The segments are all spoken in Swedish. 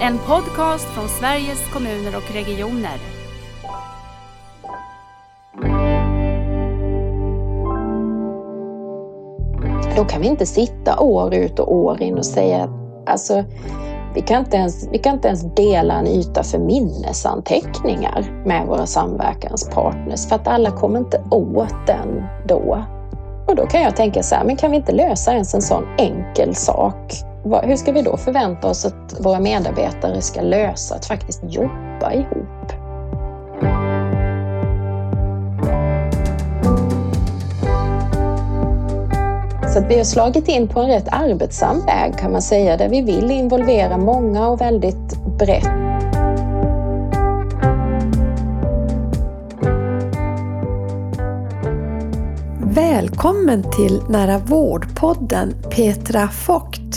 En podcast från Sveriges kommuner och regioner. Då kan vi inte sitta år ut och år in och säga att alltså, vi kan, inte ens, vi kan inte ens dela en yta för minnesanteckningar med våra samverkanspartners för att alla kommer inte åt den då. Och då kan jag tänka så här, men kan vi inte lösa ens en sån enkel sak? Hur ska vi då förvänta oss att våra medarbetare ska lösa att faktiskt jobba ihop? Så vi har slagit in på en rätt arbetsam väg kan man säga, där vi vill involvera många och väldigt brett. Välkommen till Nära vårdpodden Petra Fogt.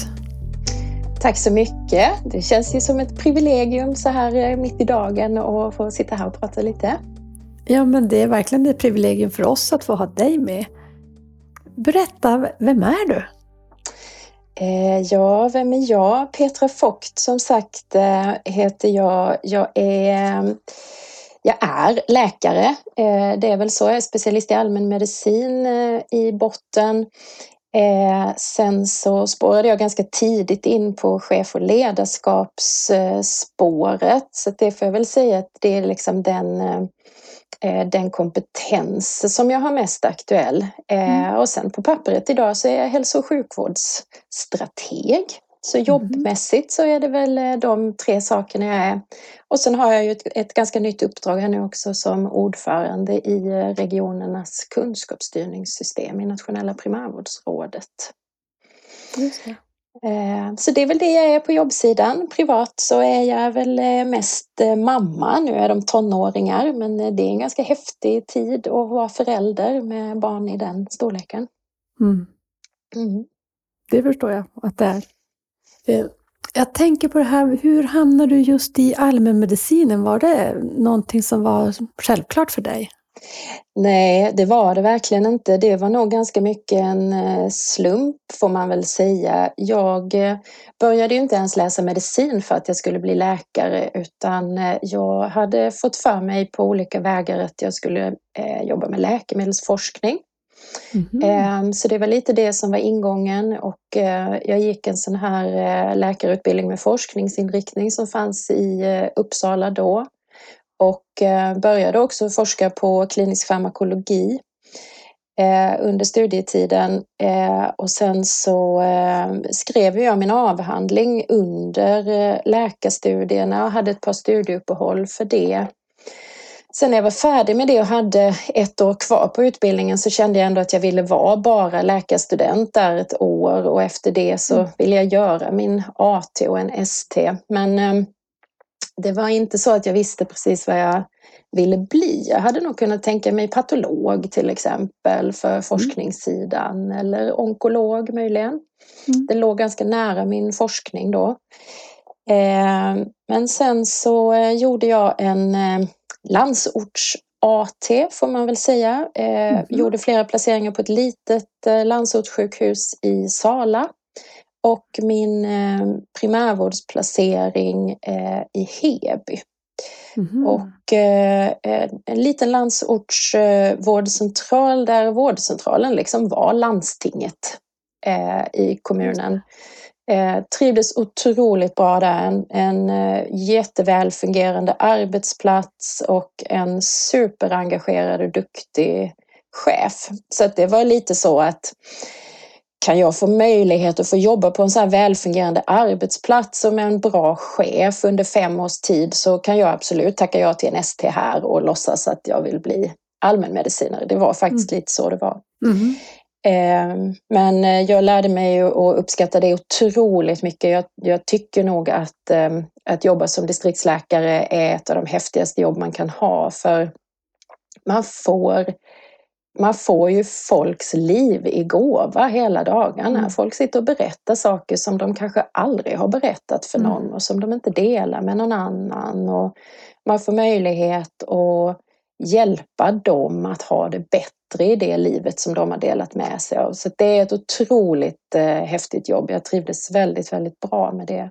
Tack så mycket. Det känns ju som ett privilegium så här eh, mitt i dagen att få sitta här och prata lite. Ja, men det är verkligen ett privilegium för oss att få ha dig med. Berätta, vem är du? Eh, ja, vem är jag? Petra Fogt som sagt eh, heter jag. Jag är, jag är läkare. Det är väl så. Jag är specialist i allmänmedicin i botten. Sen så spårade jag ganska tidigt in på chef och ledarskapsspåret. Så det får jag väl säga att det är liksom den Eh, den kompetens som jag har mest aktuell. Eh, mm. Och sen på pappret idag så är jag hälso och sjukvårdsstrateg. Så mm. jobbmässigt så är det väl eh, de tre sakerna jag är. Och sen har jag ju ett, ett ganska nytt uppdrag här nu också som ordförande i regionernas kunskapsstyrningssystem i nationella primärvårdsrådet. Just det. Eh, så det är väl det jag är på jobbsidan. Privat så är jag väl eh, mest eh, mamma. Nu är de tonåringar men det är en ganska häftig tid att vara förälder med barn i den storleken. Mm. Mm. Det förstår jag att det är. Eh, jag tänker på det här, hur hamnade du just i allmänmedicinen? Var det någonting som var självklart för dig? Nej, det var det verkligen inte. Det var nog ganska mycket en eh, slump får man väl säga. Jag eh, började ju inte ens läsa medicin för att jag skulle bli läkare utan jag hade fått för mig på olika vägar att jag skulle jobba med läkemedelsforskning. Mm. Så det var lite det som var ingången och eh, jag gick en sån här eh, läkarutbildning med forskningsinriktning som fanns i eh, Uppsala då och började också forska på klinisk farmakologi under studietiden och sen så skrev jag min avhandling under läkarstudierna och hade ett par studieuppehåll för det. Sen när jag var färdig med det och hade ett år kvar på utbildningen så kände jag ändå att jag ville vara bara läkarstudent där ett år och efter det så mm. ville jag göra min AT och en ST. Men det var inte så att jag visste precis vad jag ville bli. Jag hade nog kunnat tänka mig patolog till exempel för mm. forskningssidan eller onkolog möjligen. Mm. Det låg ganska nära min forskning då. Eh, men sen så eh, gjorde jag en eh, landsorts AT får man väl säga. Mm. Gjorde flera placeringar på ett litet landsortssjukhus i Sala och min eh, primärvårdsplacering eh, i Heby. Mm. Och eh, en liten landsortsvårdcentral där vårdcentralen liksom var landstinget i kommunen. Trivdes otroligt bra där. En, en jätteväl fungerande arbetsplats och en superengagerad och duktig chef. Så det var lite så att kan jag få möjlighet att få jobba på en så här välfungerande arbetsplats och med en bra chef under fem års tid så kan jag absolut tacka ja till en ST här och låtsas att jag vill bli allmänmedicinare. Det var faktiskt mm. lite så det var. Mm. Men eh, jag lärde mig att uppskatta det otroligt mycket. Jag, jag, tycker nog att, ehm, att jobba som distriktsläkare är ett av de häftigaste jobb man kan ha för man får man får ju folks liv i gåva hela dagarna. Mm. Folk sitter och berättar saker som de kanske aldrig har berättat för mm. någon och som de inte delar med någon annan. Och man får möjlighet att hjälpa dem att ha det bättre i det livet som de har delat med sig av. Så det är ett otroligt eh, häftigt jobb. Jag trivdes väldigt, väldigt bra med det.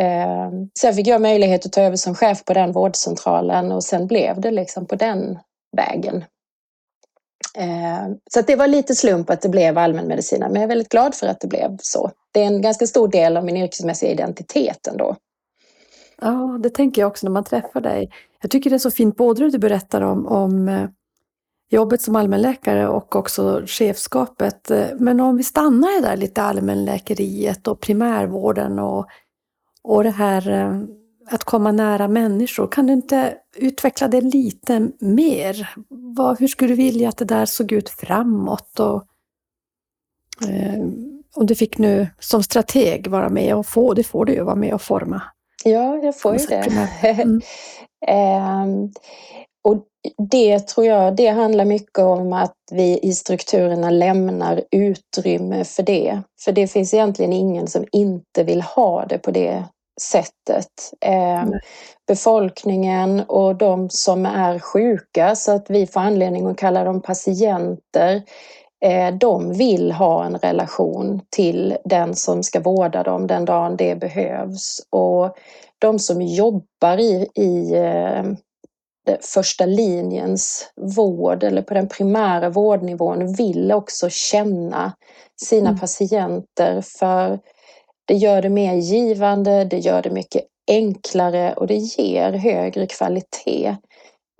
Eh, sen fick jag möjlighet att ta över som chef på den vårdcentralen och sen blev det liksom på den vägen. Eh, så det var lite slump att det blev allmänmedicin, men jag är väldigt glad för att det blev så. Det är en ganska stor del av min yrkesmässiga identitet ändå. Ja, det tänker jag också när man träffar dig. Jag tycker det är så fint både det du berättar om, om eh, jobbet som allmänläkare och också chefskapet. Men om vi stannar där lite allmänläkeriet och primärvården och, och det här eh, att komma nära människor. Kan du inte utveckla det lite mer? Vad, hur skulle du vilja att det där såg ut framåt? Och, eh, om du fick nu som strateg vara med och få, det får du ju vara med och forma. Ja, jag får ju det. Mm. eh, det tror jag, det handlar mycket om att vi i strukturerna lämnar utrymme för det. För det finns egentligen ingen som inte vill ha det på det sättet. Eh, befolkningen och de som är sjuka, så att vi får anledning att kalla dem patienter, eh, de vill ha en relation till den som ska vårda dem den dagen det behövs. Och de som jobbar i, i eh, första linjens vård eller på den primära vårdnivån vill också känna sina mm. patienter för det gör det mer givande, det gör det mycket enklare och det ger högre kvalitet.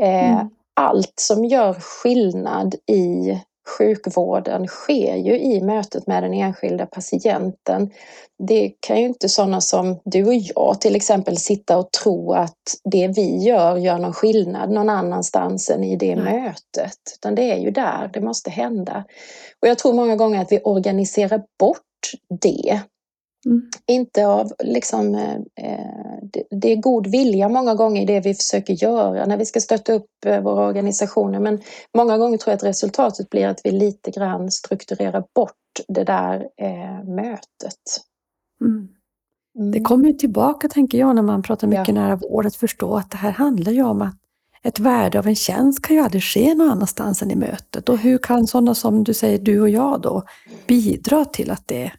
Eh, mm. Allt som gör skillnad i sjukvården sker ju i mötet med den enskilda patienten. Det kan ju inte sådana som du och jag till exempel sitta och tro att det vi gör gör någon skillnad någon annanstans än i det mm. mötet. Utan det är ju där det måste hända. Och jag tror många gånger att vi organiserar bort det Mm. Inte av liksom, eh, det, det, är god vilja många gånger i det vi försöker göra när vi ska stötta upp eh, våra organisationer. Men många gånger tror jag att resultatet blir att vi lite grann strukturerar bort det där eh, mötet. Mm. Mm. Det kommer ju tillbaka, tänker jag, när man pratar mycket ja. nära vård, att förstå att det här handlar ju om att ett värde av en tjänst kan ju aldrig ske någon annanstans än i mötet. Och hur kan sådana som du säger, du och jag då, bidra till att det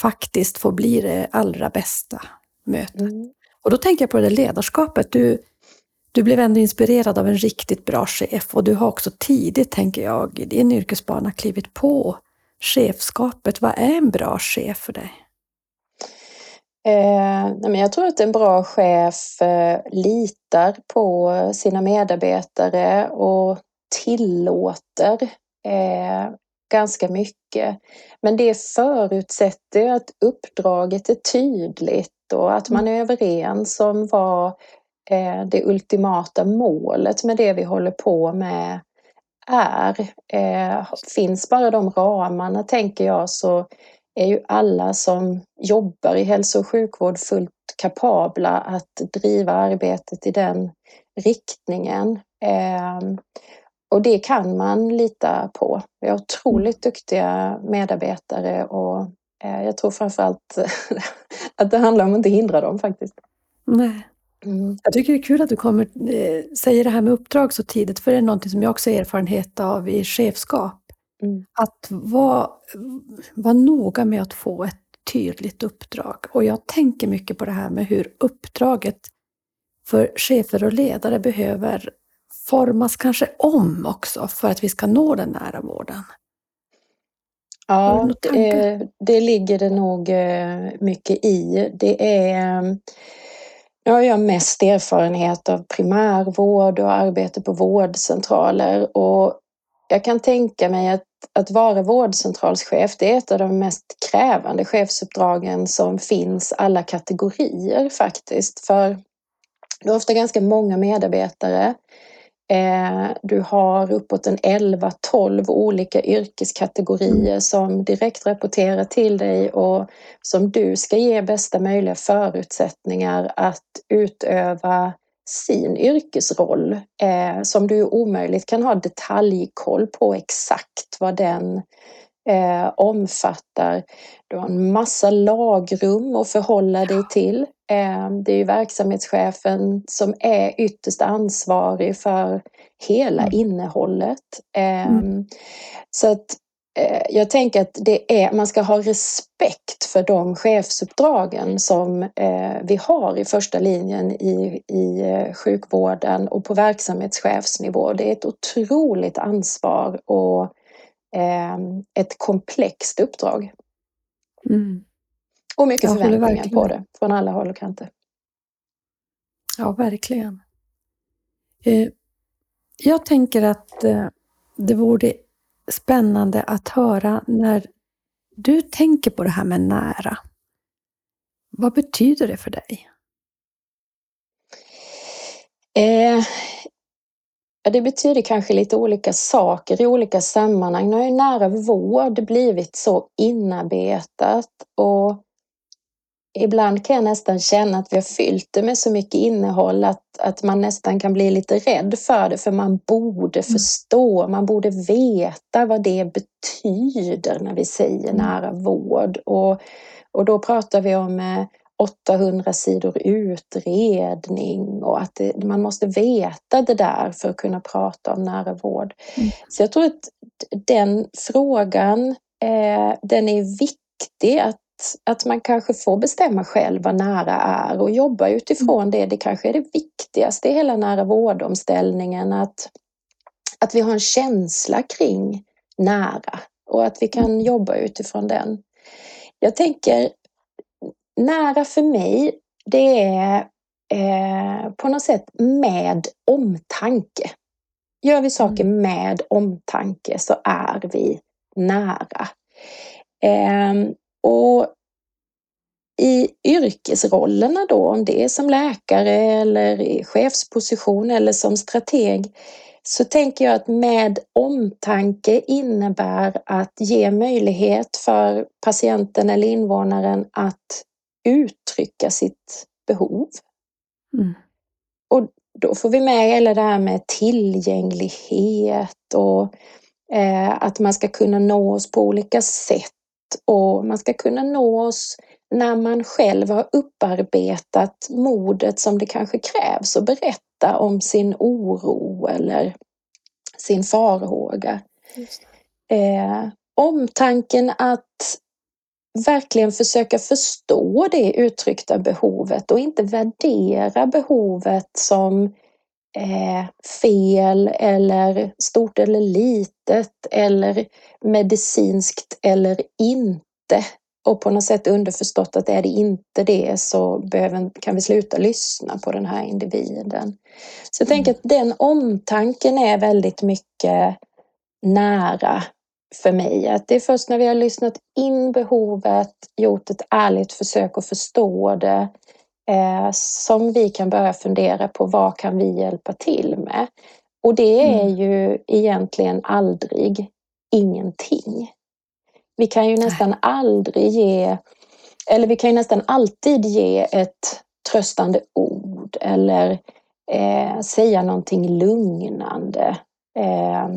faktiskt får bli det allra bästa mötet. Mm. Och då tänker jag på det ledarskapet. Du, du blev ändå inspirerad av en riktigt bra chef och du har också tidigt, tänker jag, i din yrkesbana klivit på chefskapet. Vad är en bra chef för dig? Eh, jag tror att en bra chef eh, litar på sina medarbetare och tillåter eh, ganska mycket. Men det förutsätter att uppdraget är tydligt och att man är överens om vad eh, det ultimata målet med det vi håller på med är. Eh, finns bara de ramarna, tänker jag, så är ju alla som jobbar i hälso och sjukvård fullt kapabla att driva arbetet i den riktningen. Och det kan man lita på. Vi har otroligt mm. duktiga medarbetare och eh, jag tror framförallt att det handlar om att inte hindra dem faktiskt. Nej. Mm. Jag tycker det är kul att du kommer, eh, säger det här med uppdrag så tidigt, för det är något som jag också har erfarenhet av i chefskap. Mm. Att vara, vara noga med att få ett tydligt uppdrag. Och jag tänker mycket på det här med hur uppdraget för chefer och ledare behöver formas kanske om också för att vi ska nå den nära vården? Ja, det, det, ligger det nog eh, mycket i. Det är, nu har jag mest erfarenhet av primärvård och arbete på vårdcentraler och jag kan tänka mig att, att vara vårdcentralschef, det är ett av de mest krävande chefsuppdragen som finns alla kategorier faktiskt. För du har ofta ganska många medarbetare Eh, du har uppåt en 11-12 olika yrkeskategorier som direkt rapporterar till dig och som du ska ge bästa möjliga förutsättningar att utöva sin yrkesroll eh, som du omöjligt kan ha detaljkoll på exakt vad den eh, omfattar. Du har en massa lagrum att förhålla dig till. Eh, det är ju verksamhetschefen som är ytterst ansvarig för hela mm. innehållet. Eh, mm. Så att eh, jag tänker att det är, man ska ha respekt för de chefsuppdragen som eh, vi har i första linjen i, i eh, sjukvården och på verksamhetschefsnivå. Det är ett otroligt ansvar och eh, ett komplext uppdrag. Mm. Och mycket förväntningar på det från alla håll och kanter. Ja, verkligen. Eh, jag tänker att eh, det vore spännande att höra när du tänker på det här med nära. Vad betyder det för dig? Eh, det betyder kanske lite olika saker i olika sammanhang. Nu har ju nära vård blivit så inarbetat och ibland kan jag nästan känna att vi har fyllt det med så mycket innehåll att, att man nästan kan bli lite rädd för det för man borde mm. förstå, man borde veta vad det betyder när vi säger mm. nära vård. Och, och då pratar vi om 800 eh, sidor utredning och att det, man måste veta det där för att kunna prata om nära vård. Mm. Så jag tror att den frågan, eh, den är viktig att att man kanske får bestämma själv vad nära är och jobba utifrån mm. det. Det kanske är det viktigaste i hela nära vårdomställningen att, att vi har en känsla kring nära och att vi kan mm. jobba utifrån den. Jag tänker nära för mig, det är eh, på något sätt med omtanke. Gör vi saker mm. med omtanke så är vi nära. Eh, och i yrkesrollerna då, om det är som läkare eller i chefsposition eller som strateg, så tänker jag att med omtanke innebär att ge möjlighet för patienten eller invånaren att uttrycka sitt behov. Mm. Och då får vi med hela det här med tillgänglighet och eh, att man ska kunna nå oss på olika sätt och man ska kunna nå oss när man själv har upparbetat modet som det kanske krävs och berätta om sin oro eller sin farhåga. Eh, omtanken att verkligen försöka förstå det uttryckta behovet och inte värdera behovet som eh, fel eller stort eller litet eller medicinskt eller inte och på något sätt underförstått att är det inte det så behöver, kan vi sluta lyssna på den här individen. Så jag mm. tänker att den omtanken är väldigt mycket nära för mig. Att det är först när vi har lyssnat in behovet, gjort ett ärligt försök att förstå det, eh, som vi kan börja fundera på vad kan vi hjälpa till med? Och det är mm. ju egentligen aldrig ingenting. Vi kan ju nästan aldrig ge, eller vi kan ju nästan alltid ge ett tröstande ord eller eh, säga någonting lugnande. Eh,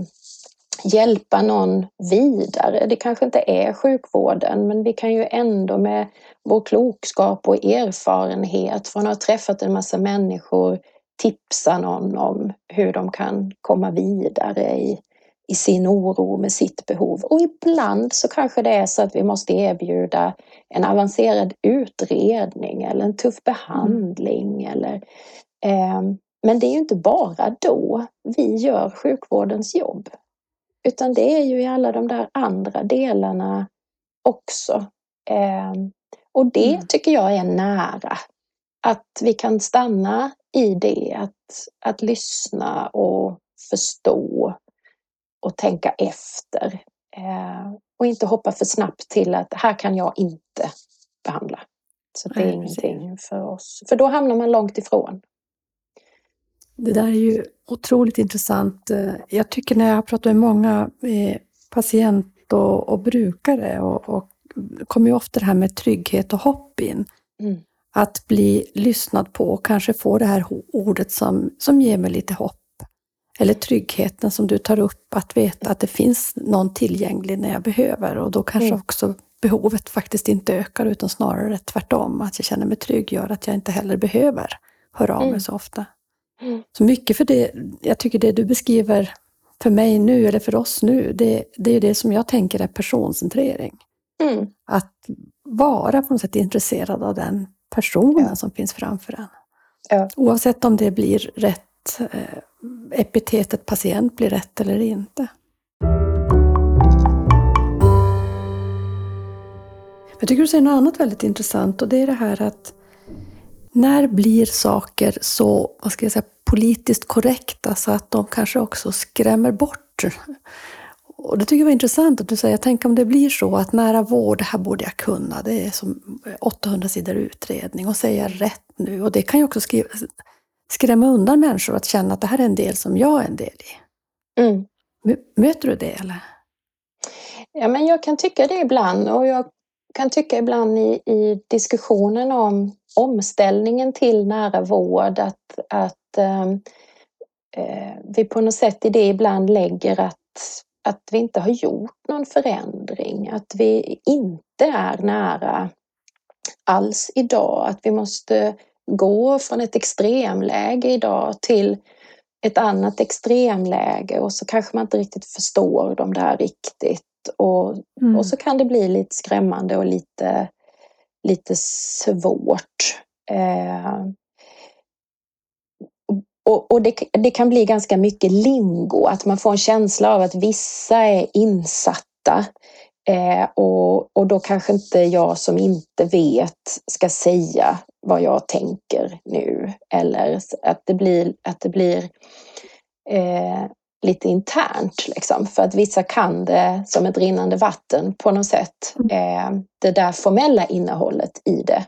hjälpa någon vidare. Det kanske inte är sjukvården men vi kan ju ändå med vår klokskap och erfarenhet från att ha träffat en massa människor tipsa någon om hur de kan komma vidare i i sin oro med sitt behov. Och ibland så kanske det är så att vi måste erbjuda en avancerad utredning eller en tuff behandling. Mm. Eller, eh, men det är ju inte bara då vi gör sjukvårdens jobb. Utan det är ju i alla de där andra delarna också. Eh, och det mm. tycker jag är nära. Att vi kan stanna i det, att, att lyssna och förstå och tänka efter. Eh, och inte hoppa för snabbt till att här kan jag inte behandla. Så det är Nej, ingenting för oss. För då hamnar man långt ifrån. Det där är ju otroligt intressant. Jag tycker när jag pratar med många eh, patient och, och brukare och, och kommer ju ofta det här med trygghet och hopp in. Mm. Att bli lyssnad på och kanske få det här ordet som, som ger mig lite hopp eller tryggheten som du tar upp, att veta att det finns någon tillgänglig när jag behöver och då kanske mm. också behovet faktiskt inte ökar utan snarare tvärtom. Att jag känner mig trygg gör att jag inte heller behöver höra av mig mm. så ofta. Mm. Så mycket för det, jag tycker det du beskriver för mig nu, eller för oss nu, det, det är det som jag tänker är personcentrering. Mm. Att vara på något sätt intresserad av den personen ja. som finns framför en. Ja. Oavsett om det blir rätt, eh, epitetet patient blir rätt eller inte. Jag tycker du säger något annat väldigt intressant och det är det här att när blir saker så, vad ska jag säga, politiskt korrekta så att de kanske också skrämmer bort? Och det tycker jag var intressant att du säger, tänk om det blir så att nära vård, det här borde jag kunna, det är som 800 sidor utredning och säga rätt nu. Och det kan ju också skriva, skrämma undan människor att känna att det här är en del som jag är en del i. Mm. Möter du det eller? Ja, men jag kan tycka det ibland och jag kan tycka ibland i, i diskussionen om omställningen till nära vård att, att ehm, eh, vi på något sätt i det ibland lägger att, att vi inte har gjort någon förändring, att vi inte är nära alls idag, att vi måste gå från ett extremläge idag till ett annat extremläge och så kanske man inte riktigt förstår de där riktigt och, mm. och så kan det bli lite skrämmande och lite, lite svårt. Eh, och, och det, det, kan bli ganska mycket lingo, att man får en känsla av att vissa är insatta eh, och, och då kanske inte jag som inte vet ska säga vad jag tänker nu. Eller att det blir, att det blir eh, lite internt. Liksom, för att vissa kan det som ett rinnande vatten på något sätt. Mm. Eh, det där formella innehållet i det.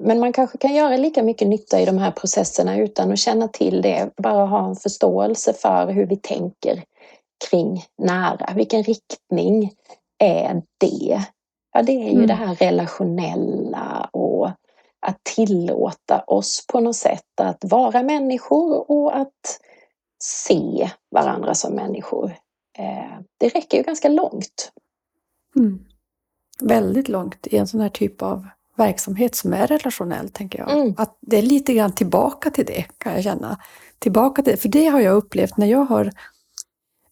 Men man kanske kan göra lika mycket nytta i de här processerna utan att känna till det. Bara ha en förståelse för hur vi tänker kring nära. Vilken riktning är det? Ja, det är ju mm. det här relationella och att tillåta oss på något sätt att vara människor och att se varandra som människor. Eh, det räcker ju ganska långt. Mm. Väldigt långt i en sån här typ av verksamhet som är relationell, tänker jag. Mm. Att det är lite grann tillbaka till det, kan jag känna. Tillbaka till, för det har jag upplevt när jag har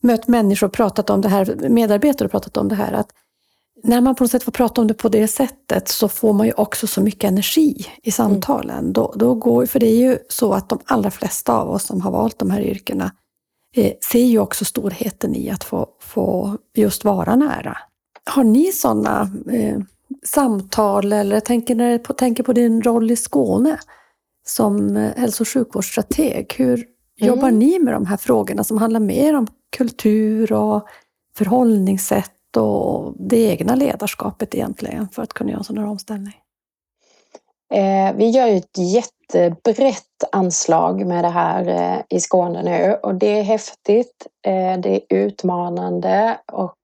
mött människor och pratat om det här, medarbetare och pratat om det här, att när man på något sätt får prata om det på det sättet så får man ju också så mycket energi i samtalen. Mm. Då, då går, för det är ju så att de allra flesta av oss som har valt de här yrkena eh, ser ju också storheten i att få, få just vara nära. Har ni sådana eh, samtal eller jag tänker, när jag tänker på din roll i Skåne som eh, hälso och sjukvårdsstrateg. Hur mm. jobbar ni med de här frågorna som handlar mer om kultur och förhållningssätt och det egna ledarskapet egentligen för att kunna göra en sån här omställning? Eh, vi gör ju ett jättebrett anslag med det här eh, i Skåne nu och det är häftigt, det är utmanande och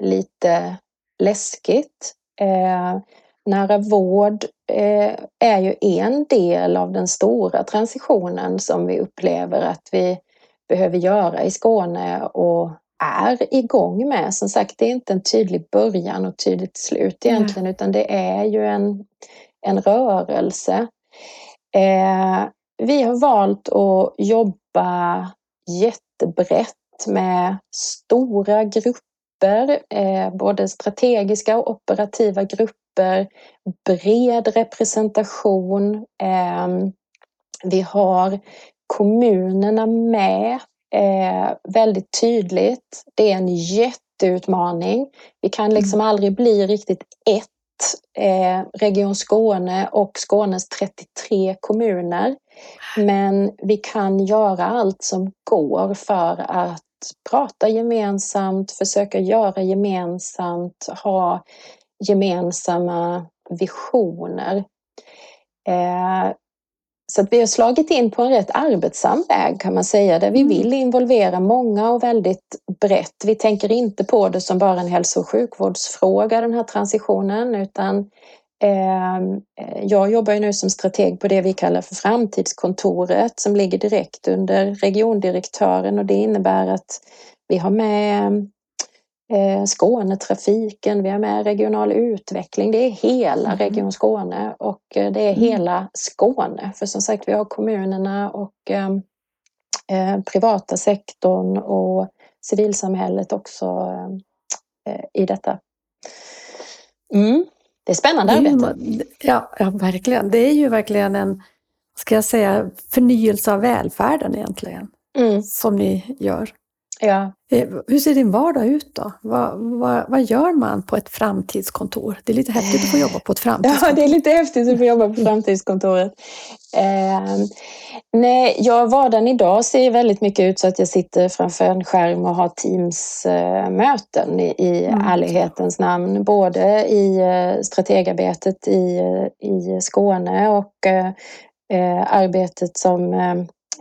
lite läskigt. Eh, nära vård eh, är ju en del av den stora transitionen som vi upplever att vi behöver göra i Skåne och är igång med. Som sagt, det är inte en tydlig början och tydligt slut egentligen, mm. utan det är ju en, en rörelse. Eh, vi har valt att jobba jättebrett med stora grupper, eh, både strategiska och operativa grupper, bred representation. Eh, vi har kommunerna med eh, väldigt tydligt. Det är en jätteutmaning. Vi kan liksom mm. aldrig bli riktigt ett Region Skåne och Skånes 33 kommuner. Men vi kan göra allt som går för att prata gemensamt, försöka göra gemensamt, ha gemensamma visioner. Eh, så att vi har slagit in på en rätt arbetsam väg kan man säga, där vi mm. vill involvera många och väldigt brett. Vi tänker inte på det som bara en hälso och sjukvårdsfråga, den här transitionen, utan jag jobbar nu som strateg på det vi kallar för framtidskontoret som ligger direkt under regiondirektören och det innebär att vi har med eh, Skånetrafiken, vi har med regional utveckling. Det är hela mm. Region Skåne och eh, det är mm. hela Skåne. För som sagt, vi har kommunerna och eh, eh, privata sektorn och civilsamhället också i detta. Mm. Det är spännande det är arbete. Ja, ja, verkligen. Det är ju verkligen en, ska jag säga, förnyelse av välfärden egentligen. Mm. Som ni gör. Ja. Eh, hur ser din vardag ut då? Vad, vad, vad, gör man på ett framtidskontor? Det är lite häftigt att få jobba på ett framtidskontor. Ja, det är lite häftigt att få jobba på framtidskontoret. Eh, nej, ja, vardagen idag ser väldigt mycket ut så att jag sitter framför en skärm och har Teams-möten i, i mm. ärlighetens namn. Både i eh, strategarbetet i, i Skåne och eh, eh arbetet som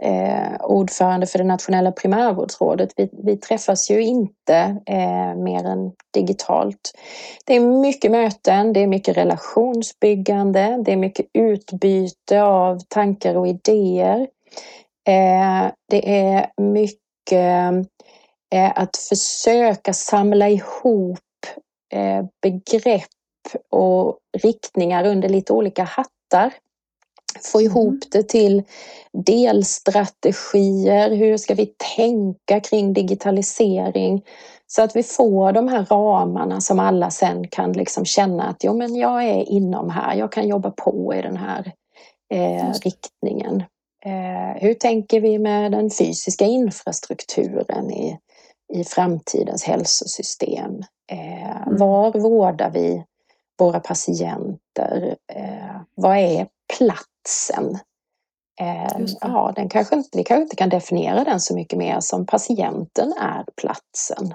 eh, ordförande för det nationella primärvårdsrådet. Vi, vi träffas ju inte eh, mer än digitalt. Det är mycket möten, det är mycket relationsbyggande, det är mycket utbyte av tankar och idéer. Eh, det är mycket eh, att försöka samla ihop eh, begrepp och riktningar under lite olika hattar få mm. ihop det till delstrategier. Hur ska vi tänka kring digitalisering? Så att vi får de här ramarna som alla sen kan liksom känna att jo, men jag är inom här, jag kan jobba på i den här eh, riktningen. Eh, hur tänker vi med den fysiska infrastrukturen i, i framtidens hälsosystem? Eh, mm. Var vårdar vi våra patienter? Eh, vad är platsen? Eh, ja, den kanske inte, vi kanske inte kan definiera den så mycket mer som patienten är platsen.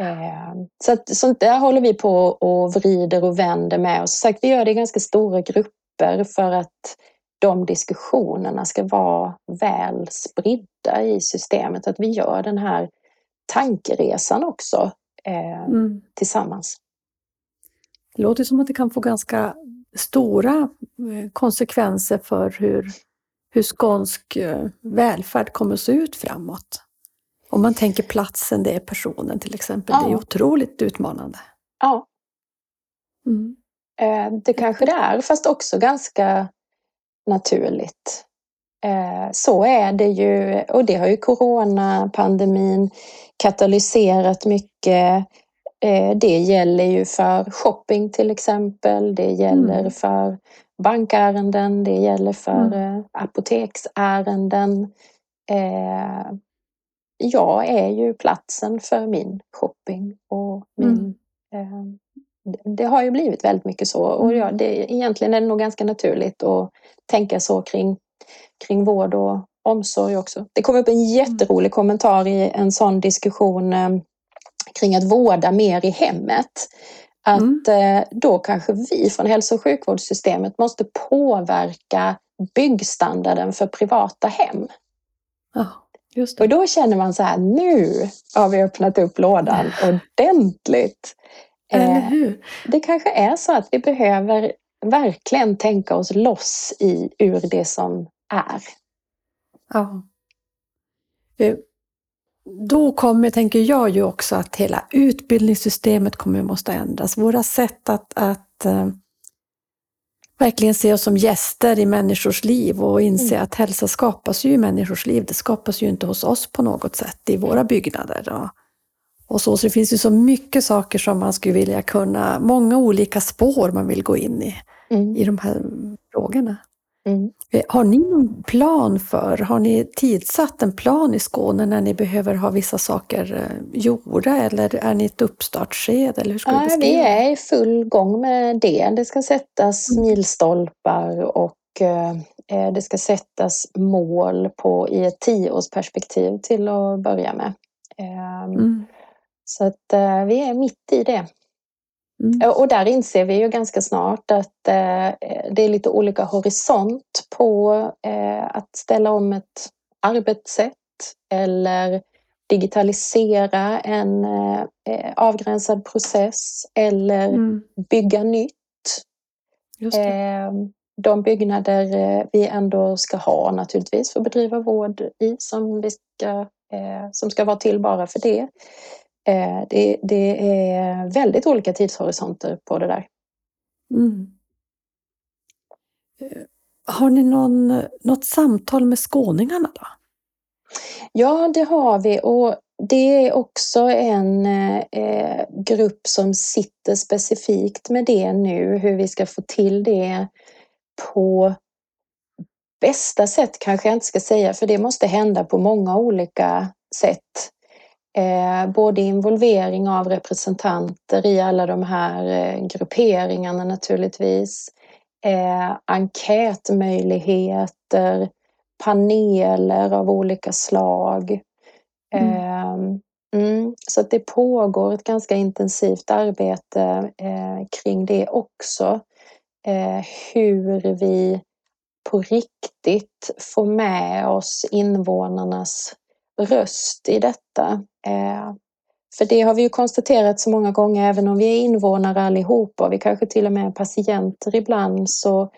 Eh, så att, sånt där håller vi på och vrider och vänder med. Och som sagt, vi gör det i ganska stora grupper för att de diskussionerna ska vara väl spridda i systemet. Att vi gör den här tankeresan också eh, mm. tillsammans. Det låter som att det kan få ganska stora eh, konsekvenser för hur, hur skånsk eh, välfärd kommer att se ut framåt. Om man tänker platsen, det är personen till exempel. Ja. Det är otroligt utmanande. Ja. Mm. Eh, det kanske det är, fast också ganska naturligt. Så är det ju, och det har ju coronapandemin katalyserat mycket det gäller ju för shopping till exempel. Det gäller mm. för bankärenden. Det gäller för mm. Eh, apoteksärenden. Eh, jag är ju platsen för min shopping och min mm. det har ju blivit väldigt mycket så och ja, mm. det, egentligen är det nog ganska naturligt att tänka så kring, kring vård och omsorg också. Det kom upp en jätterolig kommentar i en sån diskussion kring att vårda mer i hemmet. Att mm. Eh, då kanske vi från hälso och sjukvårdssystemet måste påverka byggstandarden för privata hem. Oh, och då känner man så här, nu har vi öppnat upp lådan ordentligt. Eller eh, hur? Det kanske är så att vi behöver verkligen tänka oss loss i, ur det som är. Ja då kommer, tänker jag ju också att hela utbildningssystemet kommer måste ändras. Våra sätt att, att äh, verkligen se oss som gäster i människors liv och inse mm. att hälsa skapas ju i människors liv. Det skapas ju inte hos oss på något sätt i våra byggnader. Och, och så, så det finns ju så mycket saker som man skulle vilja kunna, många olika spår man vill gå in i, mm. i de här frågorna. Mm. Eh, har ni någon plan för, har ni tidsatt en plan i Skåne när ni behöver ha vissa saker eh, gjorda eller är ni i ett uppstartsskede? Eller hur ska ja, vi är i full gång med det. Det ska sättas mm. milstolpar och eh, det ska sättas mål på, i ett tioårsperspektiv till att börja med. Ehm, mm. Så att vi är mitt i det. Mm. Och där inser vi ju ganska snart att eh, det är lite olika horisont på eh, att ställa om ett arbetssätt eller digitalisera en eh, avgränsad process eller mm. bygga nytt. De byggnader vi ändå ska ha naturligtvis för att bedriva vård i som, vi ska, som ska vara till bara för det. Eh, det, det, är väldigt olika tidshorisonter på det där. Mm. Eh, har ni någon, något samtal med skåningarna då? Ja, det har vi och det är också en eh, grupp som sitter specifikt med det nu, hur vi ska få till det på bästa sätt kanske jag inte ska säga, för det måste hända på många olika sätt. Eh, både involvering av representanter i alla de här eh, grupperingarna naturligtvis, eh, enkätmöjligheter, paneler av olika slag. Mm. Ehm, mm, så att det pågår ett ganska intensivt arbete kring det också. Hur vi på riktigt får med oss invånarnas röst i detta. Eh, för det har vi ju konstaterat så många gånger, även om vi är invånare allihopa och vi kanske till och med är patienter ibland, så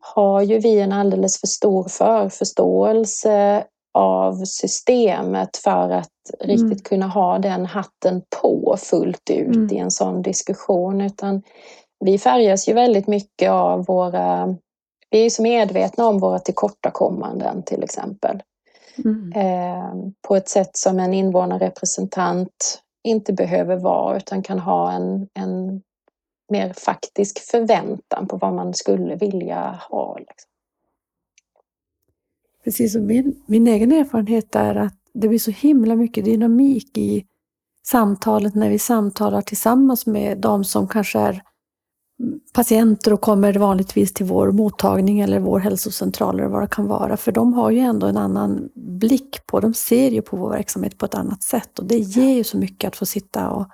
har ju vi en alldeles för stor förförståelse av systemet för att mm. riktigt kunna ha den hatten på fullt ut mm. i en sån diskussion. Utan vi färgas ju väldigt mycket av våra... Vi är så medvetna om våra tillkortakommanden till exempel. Mm. Eh, på ett sätt som en invånarrepresentant inte behöver vara utan kan ha en, en mer faktisk förväntan på vad man skulle vilja ha. Liksom. Precis, och min, min egen erfarenhet är att det blir så himla mycket dynamik i samtalet när vi samtalar tillsammans med de som kanske är patienter och kommer vanligtvis till vår mottagning eller vår hälsocentral eller vad det kan vara. För de har ju ändå en annan blick på, de ser ju på vår verksamhet på ett annat sätt och det ger ju så mycket att få sitta och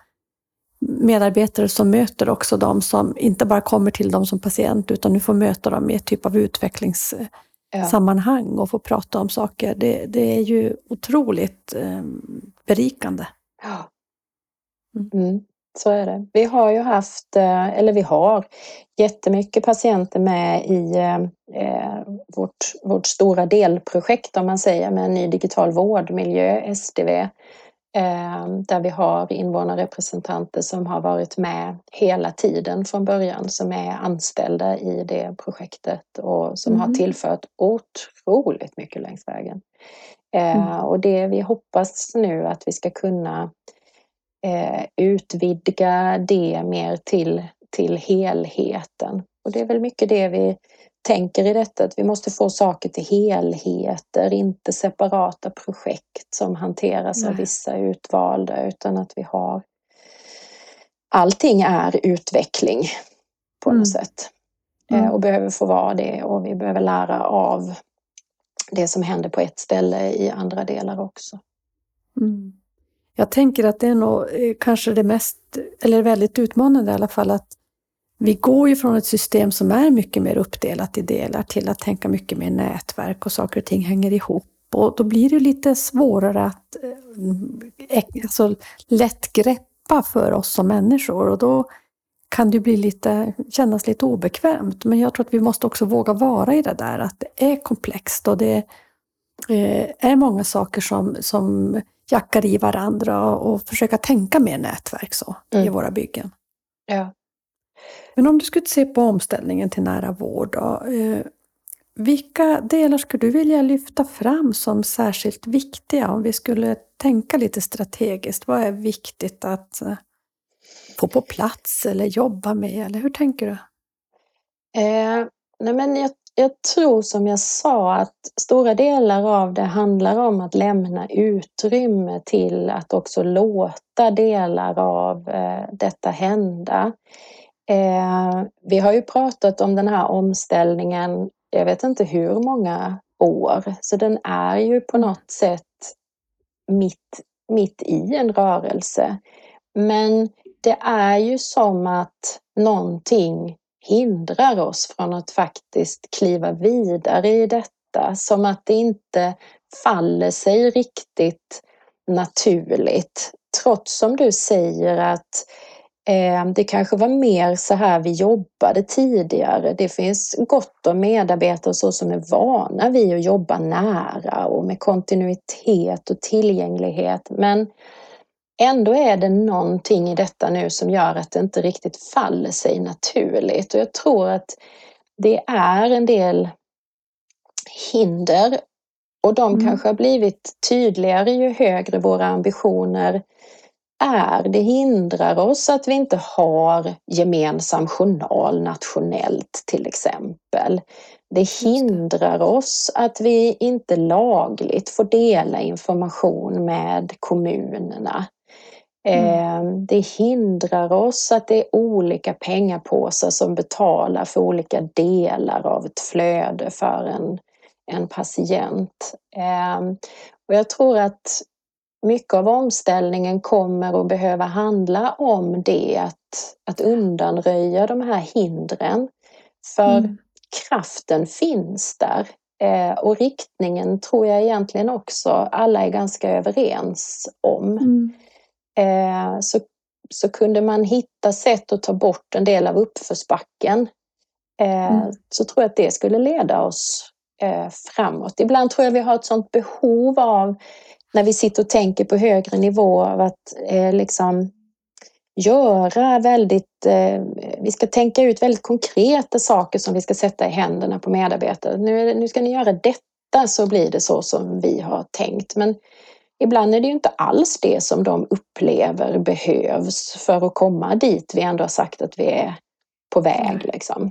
medarbetare som möter också de som inte bara kommer till dem som patient utan nu får möta dem i ett typ av utvecklingssammanhang och få prata om saker. Det, det är ju otroligt eh, berikande. Ja. Mm. Så är det. Vi har ju haft, eh, eller vi har, jättemycket patienter med i eh, vårt, vårt stora delprojekt om man säger med en ny digital vårdmiljö, SDV. Eh, där vi har invånarrepresentanter som har varit med hela tiden från början, som är anställda i det projektet och som mm. har tillfört otroligt mycket längs vägen. Mm. Och det vi hoppas nu att vi ska kunna eh, utvidga det mer till, till helheten. Och det är väl mycket det vi tänker i detta, att vi måste få saker till helheter, inte separata projekt som hanteras Nej. av vissa utvalda, utan att vi har Allting är utveckling på något mm. sätt eh, mm. och behöver få vara det och vi behöver lära av det som händer på ett ställe i andra delar också. Mm. Jag tänker att det är nog eh, kanske det mest, eller väldigt utmanande i alla fall, att vi går ju från ett system som är mycket mer uppdelat i delar till att tänka mycket mer nätverk och saker och ting hänger ihop. Och då blir det lite svårare att eh, alltså, lätt greppa för oss som människor och då kan det bli lite, kännas lite obekvämt. Men jag tror att vi måste också våga vara i det där att det är komplext och det eh, är många saker som, som jackar i varandra och försöka tänka mer nätverk så mm. i våra byggen. Ja. Men om du skulle se på omställningen till nära vård då, eh, vilka delar skulle du vilja lyfta fram som särskilt viktiga om vi skulle tänka lite strategiskt? Vad är viktigt att eh, få på plats eller jobba med? Eller hur tänker du? Eh, nej men jag jag tror som jag sa att stora delar av det handlar om att lämna utrymme till att också låta delar av eh, detta hända. Eh, vi har ju pratat om den här omställningen, jag vet inte hur många år, så den är ju på något sätt mitt, mitt i en rörelse. Men det är ju som att någonting hindrar oss från att faktiskt kliva vidare i detta. Som att det inte faller sig riktigt naturligt. Trots som du säger att eh, det kanske var mer så här vi jobbade tidigare. Det finns gott om medarbetare så som är vana vid att jobba nära och med kontinuitet och tillgänglighet. Men Ändå är det någonting i detta nu som gör att det inte riktigt faller sig naturligt och jag tror att det är en del hinder Och de mm. kanske har blivit tydligare ju högre våra ambitioner är. Det hindrar oss att vi inte har gemensam journal nationellt till exempel. Det hindrar oss att vi inte lagligt får dela information med kommunerna. Mm. Ehm, det hindrar oss att det är olika pengapåsar som betalar för olika delar av ett flöde för en, en patient. Ehm, och jag tror att mycket av omställningen kommer att behöva handla om det, att, att undanröja de här hindren. För mm. kraften finns där eh, och riktningen tror jag egentligen också alla är ganska överens om. Mm. Eh, så, så kunde man hitta sätt att ta bort en del av uppförsbacken eh, mm. så tror jag att det skulle leda oss eh, framåt. Ibland tror jag vi har ett sånt behov av när vi sitter och tänker på högre nivå av att liksom göra väldigt, eh, vi ska tänka ut väldigt konkreta saker som vi ska sätta i händerna på medarbetare. Nu, nu ska ni göra detta så blir det så som vi har tänkt. Men ibland är det ju inte alls det som de upplever behövs för att komma dit vi ändå har sagt att vi är på väg. Liksom.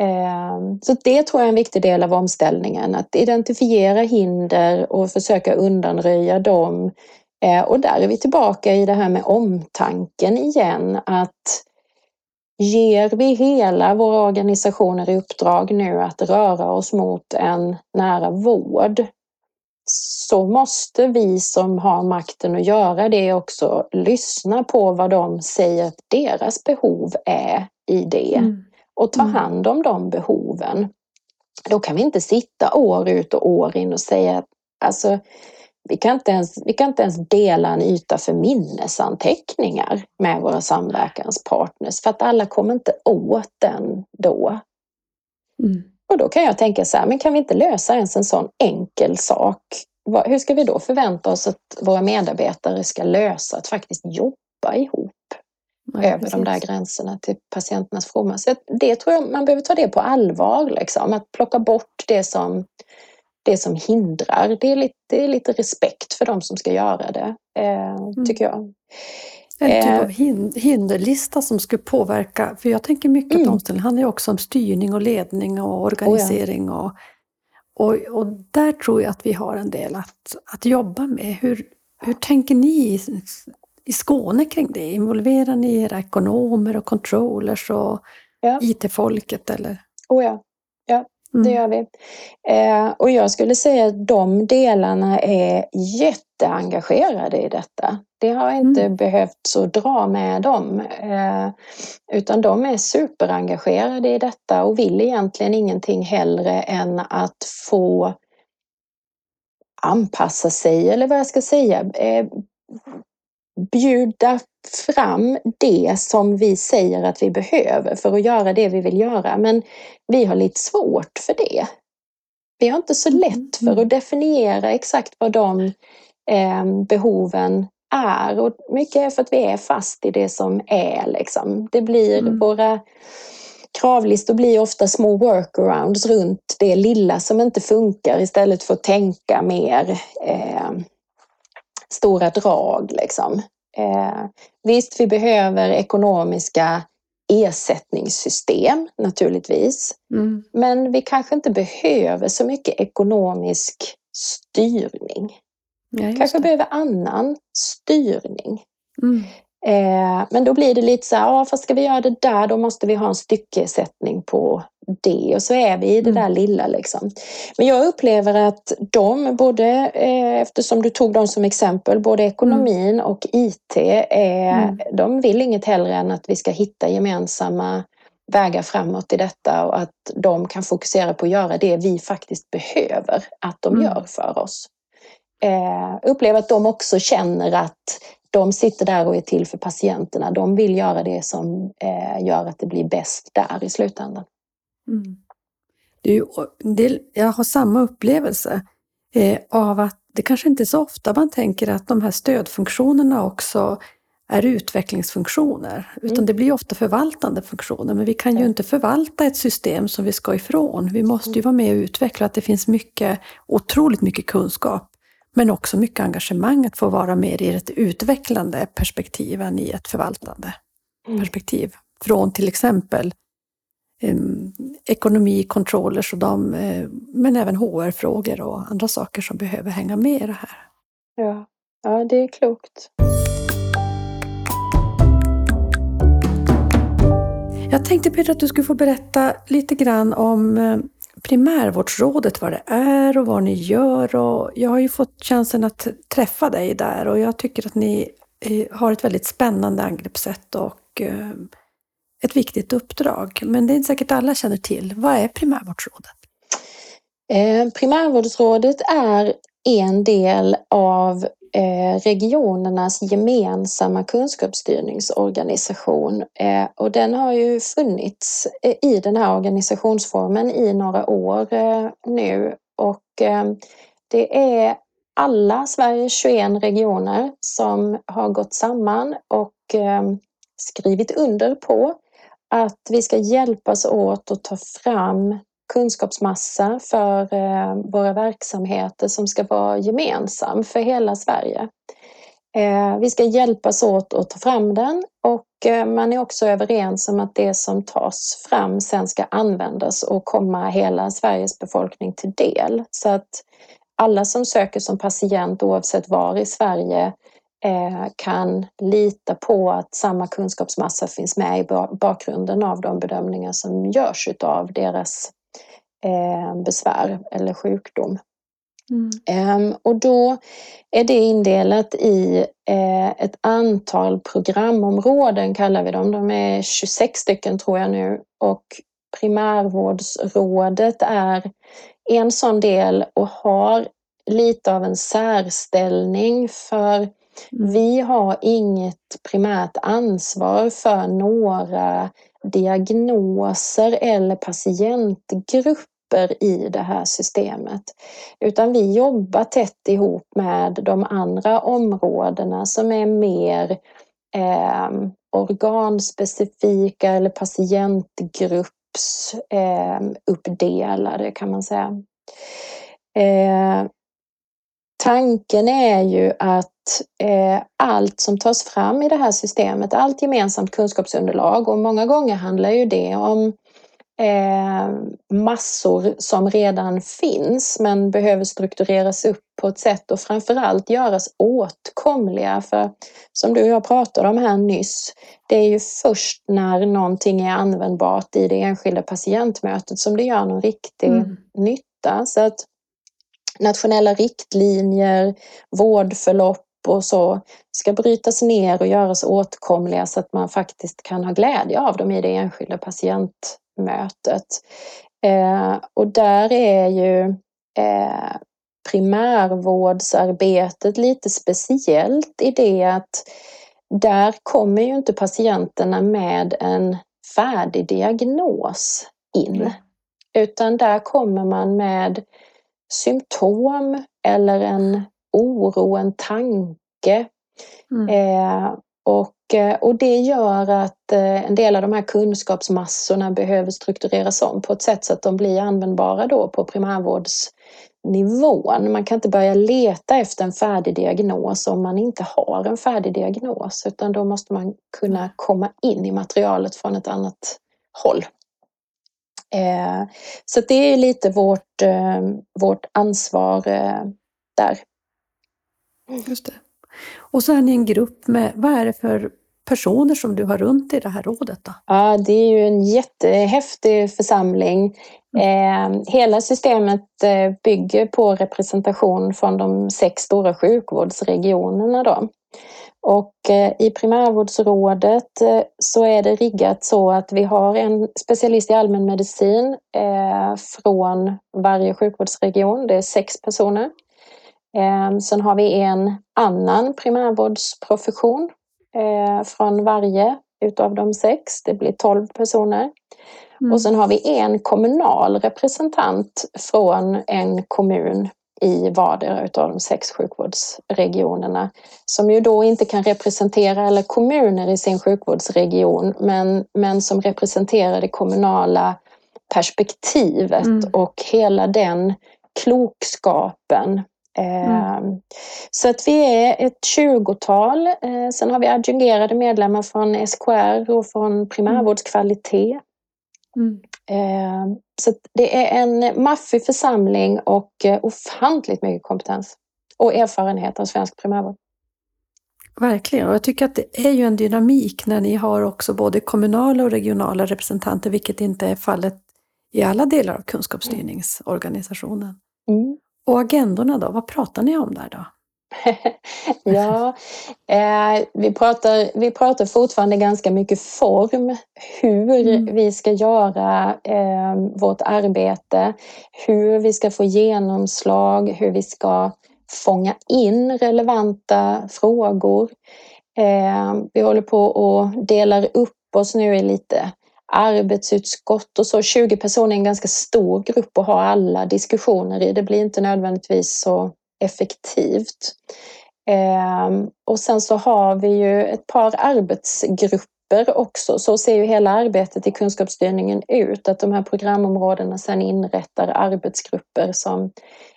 Ehm, så det tror jag är en viktig del av omställningen, att identifiera hinder och försöka undanröja dem. Ehm, och där är vi tillbaka i det här med omtanken igen, att ger vi hela våra organisationer i uppdrag nu att röra oss mot en nära vård så måste vi som har makten att göra det också lyssna på vad de säger att deras behov är i det. Mm och ta mm. hand om de behoven. Då kan vi inte sitta år ut och år in och säga att alltså, vi, kan inte ens, vi kan inte ens dela en yta för minnesanteckningar med våra samverkanspartners för att alla kommer inte åt den då. Mm. Och då kan jag tänka så här, men kan vi inte lösa ens en sån enkel sak? Hur ska vi då förvänta oss att våra medarbetare ska lösa att faktiskt jobba ihop? Ja, över precis. de där gränserna till patienternas fromma. Så det tror jag man behöver ta det på allvar, liksom. att plocka bort det som, det som hindrar. Det är, lite, det är lite respekt för de som ska göra det, eh, mm. tycker jag. En typ eh. av hinderlista som skulle påverka, för jag tänker mycket mm. på omställning handlar ju också om styrning och ledning och organisering. Oh ja. och, och, och där tror jag att vi har en del att, att jobba med. Hur, hur tänker ni i Skåne kring det? Involverar ni era ekonomer och controllers och ja. IT-folket? Eller? Oh ja, ja mm. det gör vi. Eh, och jag skulle säga att de delarna är jätteengagerade i detta. Det har inte mm. behövt så dra med dem. Eh, utan de är superengagerade i detta och vill egentligen ingenting hellre än att få anpassa sig, eller vad jag ska säga, eh, bjuda fram det som vi säger att vi behöver för att göra det vi vill göra. Men vi har lite svårt för det. Vi har inte så mm, lätt för mm. att definiera exakt vad de behoven är. Och mycket är för att vi är fast i det som är. Liksom. Det blir mm. våra kravlistor blir ofta små workarounds runt det lilla som inte funkar istället för att tänka mer eh, stora drag. Liksom. Eh, visst, vi behöver ekonomiska ersättningssystem naturligtvis. Mm. Men vi kanske inte behöver så mycket ekonomisk styrning. Ja, kanske det. behöver annan styrning. Mm. Eh, men då blir det lite så här, ja, fast ska vi göra det där då måste vi ha en styckesättning på det och så är vi i det mm. där lilla liksom. Men jag upplever att de, både eh, eftersom du tog dem som exempel, både ekonomin mm. och IT, är, mm. de vill inget hellre än att vi ska hitta gemensamma vägar framåt i detta och att de kan fokusera på att göra det vi faktiskt behöver att de mm. gör för oss. Eh, upplever att de också känner att de sitter där och är till för patienterna. De vill göra det som eh, gör att det blir bäst där i slutändan. Mm. Du, det, jag har samma upplevelse eh, av att det kanske inte är så ofta man tänker att de här stödfunktionerna också är utvecklingsfunktioner. Utan mm. det blir ofta förvaltande funktioner. Men vi kan ju inte förvalta ett system som vi ska ifrån. Vi måste ju mm. vara med och utveckla att det finns mycket, otroligt mycket kunskap. Men också mycket engagemang att få vara med i ett utvecklande perspektiv än i ett förvaltande mm. perspektiv. Från till exempel um, ekonomi, controllers och de, uh, men även HR-frågor och andra saker som behöver hänga med i det här. Ja, ja det är klokt. Jag tänkte Peter att du skulle få berätta lite grann om eh, primärvårdsrådet, vad det är och vad ni gör. Och jag har ju fått chansen att träffa dig där och jag tycker att ni eh, har ett väldigt spännande angreppssätt och eh, ett viktigt uppdrag. Men det är inte säkert alla känner till. Vad är primärvårdsrådet? Eh, primärvårdsrådet är en del av Eh, regionernas gemensamma kunskapsstyrningsorganisation. Eh, och den har ju funnits eh, i den här organisationsformen i några år nu. Och det är alla Sveriges 21 regioner som har gått samman och skrivit under på att vi ska hjälpas åt att ta fram kunskapsmassa för eh, våra verksamheter som ska vara gemensam för hela Sverige. Eh, vi ska hjälpas åt att ta fram den och eh, man är också överens om att det som tas fram sen ska användas och komma hela Sveriges befolkning till del. Så att alla som söker som patient oavsett var i Sverige kan lita på att samma kunskapsmassa finns med i bakgrunden av de bedömningar som görs av deras eh, besvär eller sjukdom. Mm. Eh, och då är det indelat i eh, ett antal programområden kallar vi dem. De är 26 stycken tror jag nu och primärvårdsrådet är en sån del och har lite av en särställning för mm. vi har inget primärt ansvar för några diagnoser eller patientgrupper i det här systemet. Utan vi jobbar tätt ihop med de andra områdena som är mer eh, organspecifika eller patientgruppsuppdelade, ehm, eh, kan man säga. Eh, tanken är ju att eh, allt som tas fram i det här systemet, allt gemensamt kunskapsunderlag och många gånger handlar ju det om eh, massor som redan finns men behöver struktureras upp på ett sätt och framförallt göras åtkomliga. För som du och jag pratade om här nyss, det är ju först när någonting är användbart i det enskilda patientmötet som det gör någon riktig mm. nytta. Så att nationella riktlinjer, vårdförlopp och så ska brytas ner och göras åtkomliga så att man faktiskt kan ha glädje av dem i det enskilda patientmötet. Eh, och där är ju eh, primärvårdsarbetet lite speciellt i det att där kommer ju inte patienterna med en färdig diagnos in. Utan där kommer man med symptom eller en oro, en tanke. Mm. Eh, och, eh, och det gör att eh, en del av de här kunskapsmassorna behöver struktureras om på ett sätt så att de blir användbara då på primärvårdsnivån. Man kan inte börja leta efter en färdig diagnos om man inte har en färdig diagnos utan då måste man kunna komma in i materialet från ett annat håll. Så det är lite vårt, vårt ansvar där. Just det. Och så är ni en grupp med, vad är det för personer som du har runt i det här rådet? Då? Ja, det är ju en jättehäftig församling. Mm. Eh, hela systemet eh, bygger på representation från de sex stora sjukvårdsregionerna. Då. Och eh, i primärvårdsrådet eh, så är det riggat så att vi har en specialist i allmänmedicin eh, från varje sjukvårdsregion. Det är sex personer. Ehm, sen har vi en annan primärvårdsprofession från varje utav de sex. Det blir 12 personer. Mm. Och sen har vi en kommunal representant från en kommun i vardera av de sex sjukvårdsregionerna som ju då inte kan representera alla kommuner i sin sjukvårdsregion men, men som representerar det kommunala perspektivet mm. och hela den klokskapen. Mm. Så att vi är ett tjugotal. Eh, sen har vi adjungerade medlemmar från SKR och från primärvårdskvalitet. Mm. Eh, så det är en maffig församling och eh, ofantligt mycket kompetens och erfarenhet av svensk primärvård. Verkligen, och jag tycker att det är ju en dynamik när ni har också både kommunala och regionala representanter, vilket inte är fallet i alla delar av kunskapsstyrningsorganisationen. Mm. Och agendorna då, vad pratar ni om där då? Ja, eh, vi, pratar, vi pratar fortfarande ganska mycket form. Hur mm. vi ska göra eh, vårt arbete, hur vi ska få genomslag, hur vi ska fånga in relevanta frågor. Eh, vi håller på och delar upp oss nu i lite arbetsutskott och så. 20 personer är en ganska stor grupp att ha alla diskussioner i. Det blir inte nödvändigtvis så effektivt. Ehm, och sen så har vi ju ett par arbetsgrupper också. Så ser ju hela arbetet i kunskapsstyrningen ut, att de här programområdena sen inrättar arbetsgrupper som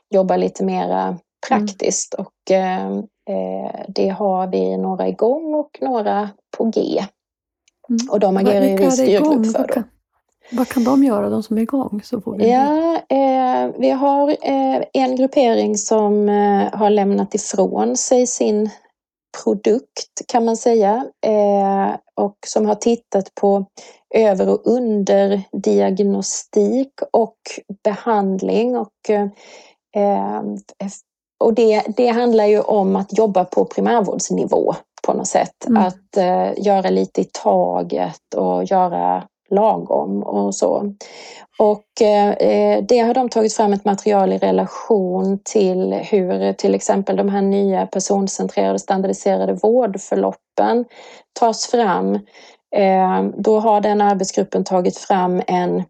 jobbar lite mera praktiskt mm. och ehm, eh, det har vi några igång och några på G. Mm. Och de agerar ju vi styrgrupp för då. Vad kan de göra, de som är igång? Så får vi ja, eh, vi har eh, en gruppering som eh, har lämnat ifrån sig sin produkt kan man säga eh, och som har tittat på över och underdiagnostik och behandling och eh, och det, det handlar ju om att jobba på primärvårdsnivå på något sätt. Mm. Att eh, göra lite i taget och göra lagom och så. Och eh, det har de tagit fram ett material i relation till hur till exempel de här nya personcentrerade standardiserade vårdförloppen tas fram. Eh, då har den arbetsgruppen tagit fram en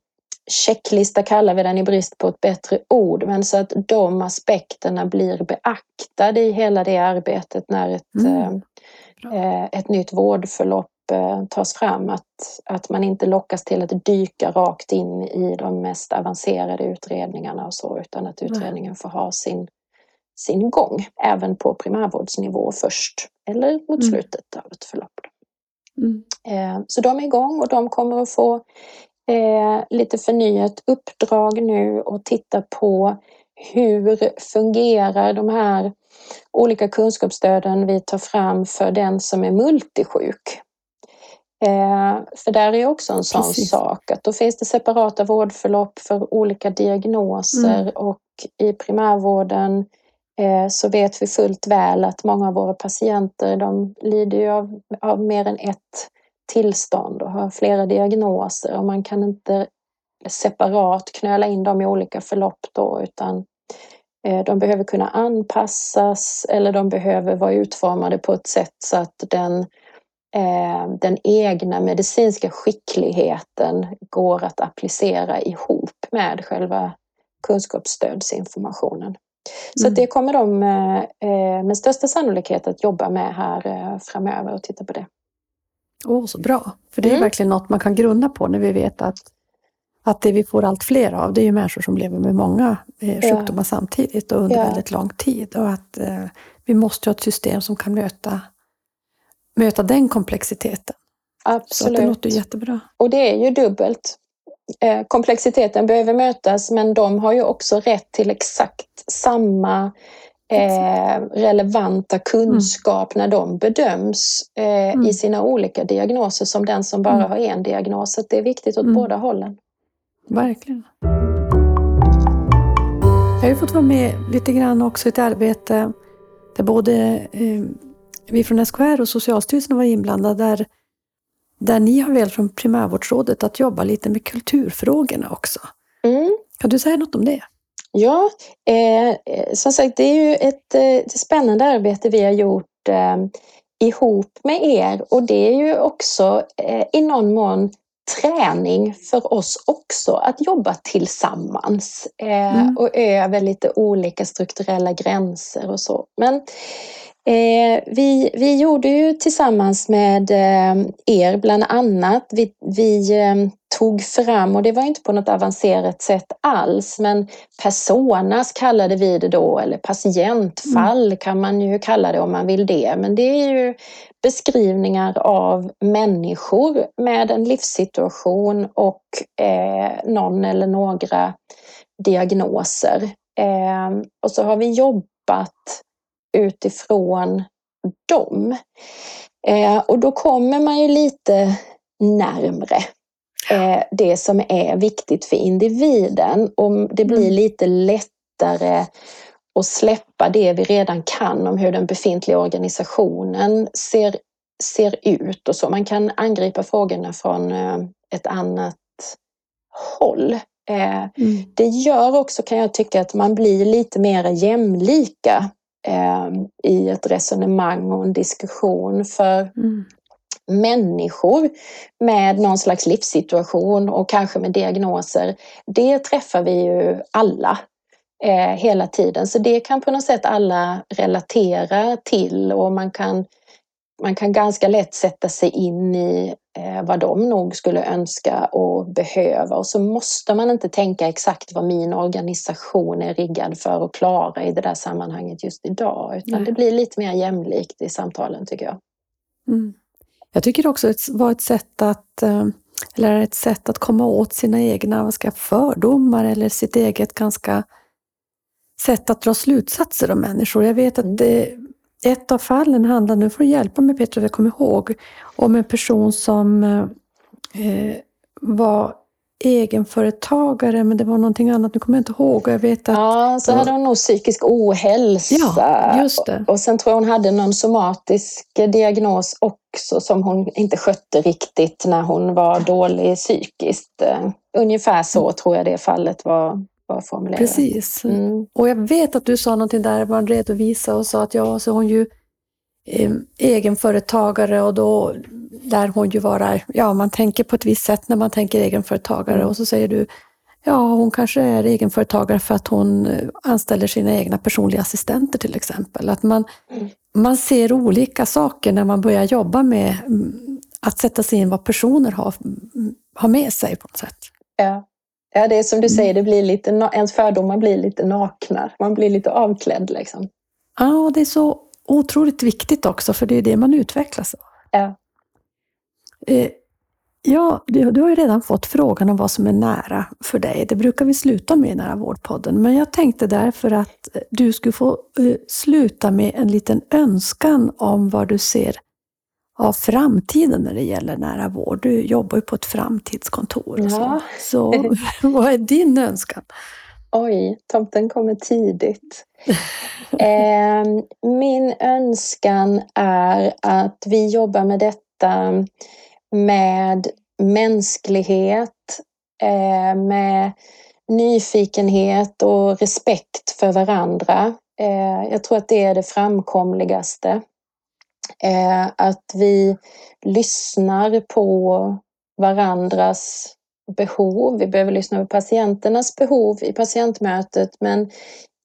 checklista kallar vi den i brist på ett bättre ord, men så att de aspekterna blir beaktade i hela det arbetet när ett, mm. eh, ett nytt vårdförlopp Eh, tas fram. Att, att man inte lockas till att dyka rakt in i de mest avancerade utredningarna och så, utan att utredningen får ha sin, sin gång, även på primärvårdsnivå först, eller mot mm. slutet av ett förlopp. Mm. Eh, så de är igång och de kommer att få eh, lite förnyat uppdrag nu och titta på hur fungerar de här olika kunskapsstöden vi tar fram för den som är multisjuk. Eh, för där är också en sån Precis. sak att då finns det separata vårdförlopp för olika diagnoser mm. och i primärvården eh, så vet vi fullt väl att många av våra patienter de lider ju av, av mer än ett tillstånd och har flera diagnoser och man kan inte separat knöla in dem i olika förlopp då utan eh, de behöver kunna anpassas eller de behöver vara utformade på ett sätt så att den den egna medicinska skickligheten går att applicera ihop med själva kunskapsstödsinformationen. Så mm. det kommer de eh, med största sannolikhet att jobba med här eh, framöver och titta på det. Åh, oh, så bra! För det är mm. verkligen något man kan grunna på när vi vet att, att det vi får allt fler av, det är ju människor som lever med många sjukdomar ja. samtidigt och under ja. väldigt lång tid. Och att eh, vi måste ha ett system som kan möta möta den komplexiteten. Absolut. Så det låter jättebra. Och det är ju dubbelt. Eh, komplexiteten behöver mötas men de har ju också rätt till exakt samma eh, relevanta kunskap mm. när de bedöms eh, mm. i sina olika diagnoser som den som bara mm. har en diagnos. Så det är viktigt åt mm. båda hållen. Verkligen. Jag har ju fått vara med lite grann också i ett arbete där både eh, vi från SKR och Socialstyrelsen var inblandade där, där ni har velat från Primärvårdsrådet att jobba lite med kulturfrågorna också. Mm. Kan du säga något om det? Ja, eh, som sagt det är ju ett, ett eh, spännande arbete vi har gjort eh, ihop med er och det är ju också eh, i någon mån träning för oss också att jobba tillsammans eh, mm. och över lite olika strukturella gränser och så. Men eh, vi, vi gjorde ju tillsammans med eh, er bland annat, vi, vi eh, tog fram, och det var inte på något avancerat sätt alls, men personas kallade vi det då, eller patientfall mm. kan man ju kalla det om man vill det. Men det är ju beskrivningar av människor med en livssituation och eh, någon eller några diagnoser. Eh, och så har vi jobbat utifrån dem. Eh, och då kommer man ju lite närmre eh, det som är viktigt för individen. Och det blir mm. lite lättare att släppa det vi redan kan om hur den befintliga organisationen ser, ser ut och så. Man kan angripa frågorna från eh, ett annat håll. Eh, mm. Det gör också, kan jag tycka, att man blir lite mer jämlika eh, i ett resonemang och en diskussion. För mm människor med någon slags livssituation och kanske med diagnoser, det träffar vi ju alla eh, hela tiden. Så det kan på något sätt alla relatera till och man kan, man kan ganska lätt sätta sig in i eh, vad de nog skulle önska och behöva. Och så måste man inte tänka exakt vad min organisation är riggad för att klara i det där sammanhanget just idag. Utan Nej. det blir lite mer jämlikt i samtalen tycker jag. Mm. Jag tycker också det var ett sätt att eh, eller ett sätt att komma åt sina egna vad ska, fördomar eller sitt eget ganska sätt att dra slutsatser om människor. Jag vet att mm. det, ett av fallen handlar, nu får du hjälpa mig Petra, jag kommer ihåg, om en person som eh, var egenföretagare, men det var någonting annat, nu kommer jag inte ihåg. Jag vet att, ja, så hade hon nog psykisk ohälsa. Ja, just det. Och sen tror jag hon hade någon somatisk diagnos också som hon inte skötte riktigt när hon var dålig psykiskt. Ungefär så mm. tror jag det fallet var, var formulerat. Precis. Mm. Och jag vet att du sa någonting där, man redovisade och sa att ja, så hon ju eh, egenföretagare och då lär hon ju vara, ja man tänker på ett visst sätt när man tänker egenföretagare mm. och så säger du, ja hon kanske är egenföretagare för att hon eh, anställer sina egna personliga assistenter till exempel. Att man, mm. man ser olika saker när man börjar jobba med mm, att sätta sig in vad personer har, mm, har med sig på något sätt. Ja. Ja, det är som du mm. säger, det blir lite, ens fördomar blir lite nakna. Man blir lite avklädd. Liksom. Ja, det är så otroligt viktigt också, för det är det man utvecklas av. Ja. Eh, ja, du, du, har ju redan fått frågan om vad som är nära för dig. Det brukar vi sluta med i Nära vårdpodden, men jag tänkte därför att du skulle få uh, sluta med en liten önskan om vad du ser av framtiden när det gäller nära vård. Du jobbar ju på ett framtidskontor. Ja. Så, så vad är din önskan? Oj, tomten kommer tidigt. eh, min önskan är att vi jobbar med detta med mänsklighet, eh, med nyfikenhet och respekt för varandra. Eh, jag tror att det är det framkomligaste. Eh, att vi lyssnar på varandras behov. Vi behöver lyssna på patienternas behov i patientmötet men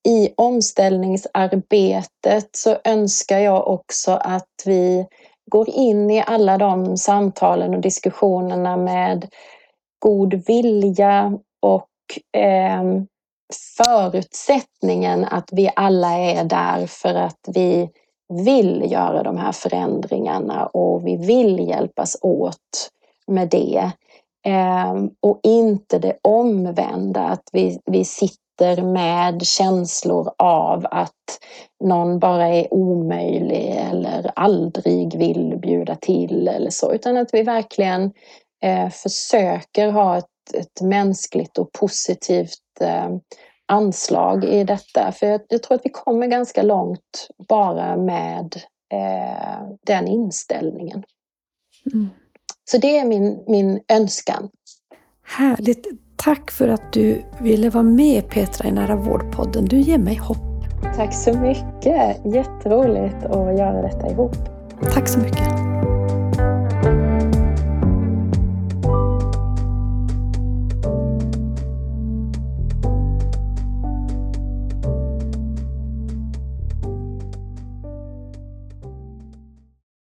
i omställningsarbetet så önskar jag också att vi går in i alla de samtalen och diskussionerna med god vilja och eh, förutsättningen att vi alla är där för att vi vill göra de här förändringarna och vi vill hjälpas åt med det. Eh, och inte det omvända, att vi, vi sitter med känslor av att någon bara är omöjlig eller aldrig vill bjuda till eller så, utan att vi verkligen eh, försöker ha ett, ett mänskligt och positivt eh, anslag i detta. För jag, jag, tror att vi kommer ganska långt bara med eh, den inställningen. Mm. Så det är min, min önskan. Härligt. Tack för att du ville vara med Petra i Nära vårdpodden. Du ger mig hopp. Tack så mycket. Jätteroligt att göra detta ihop. Tack så mycket.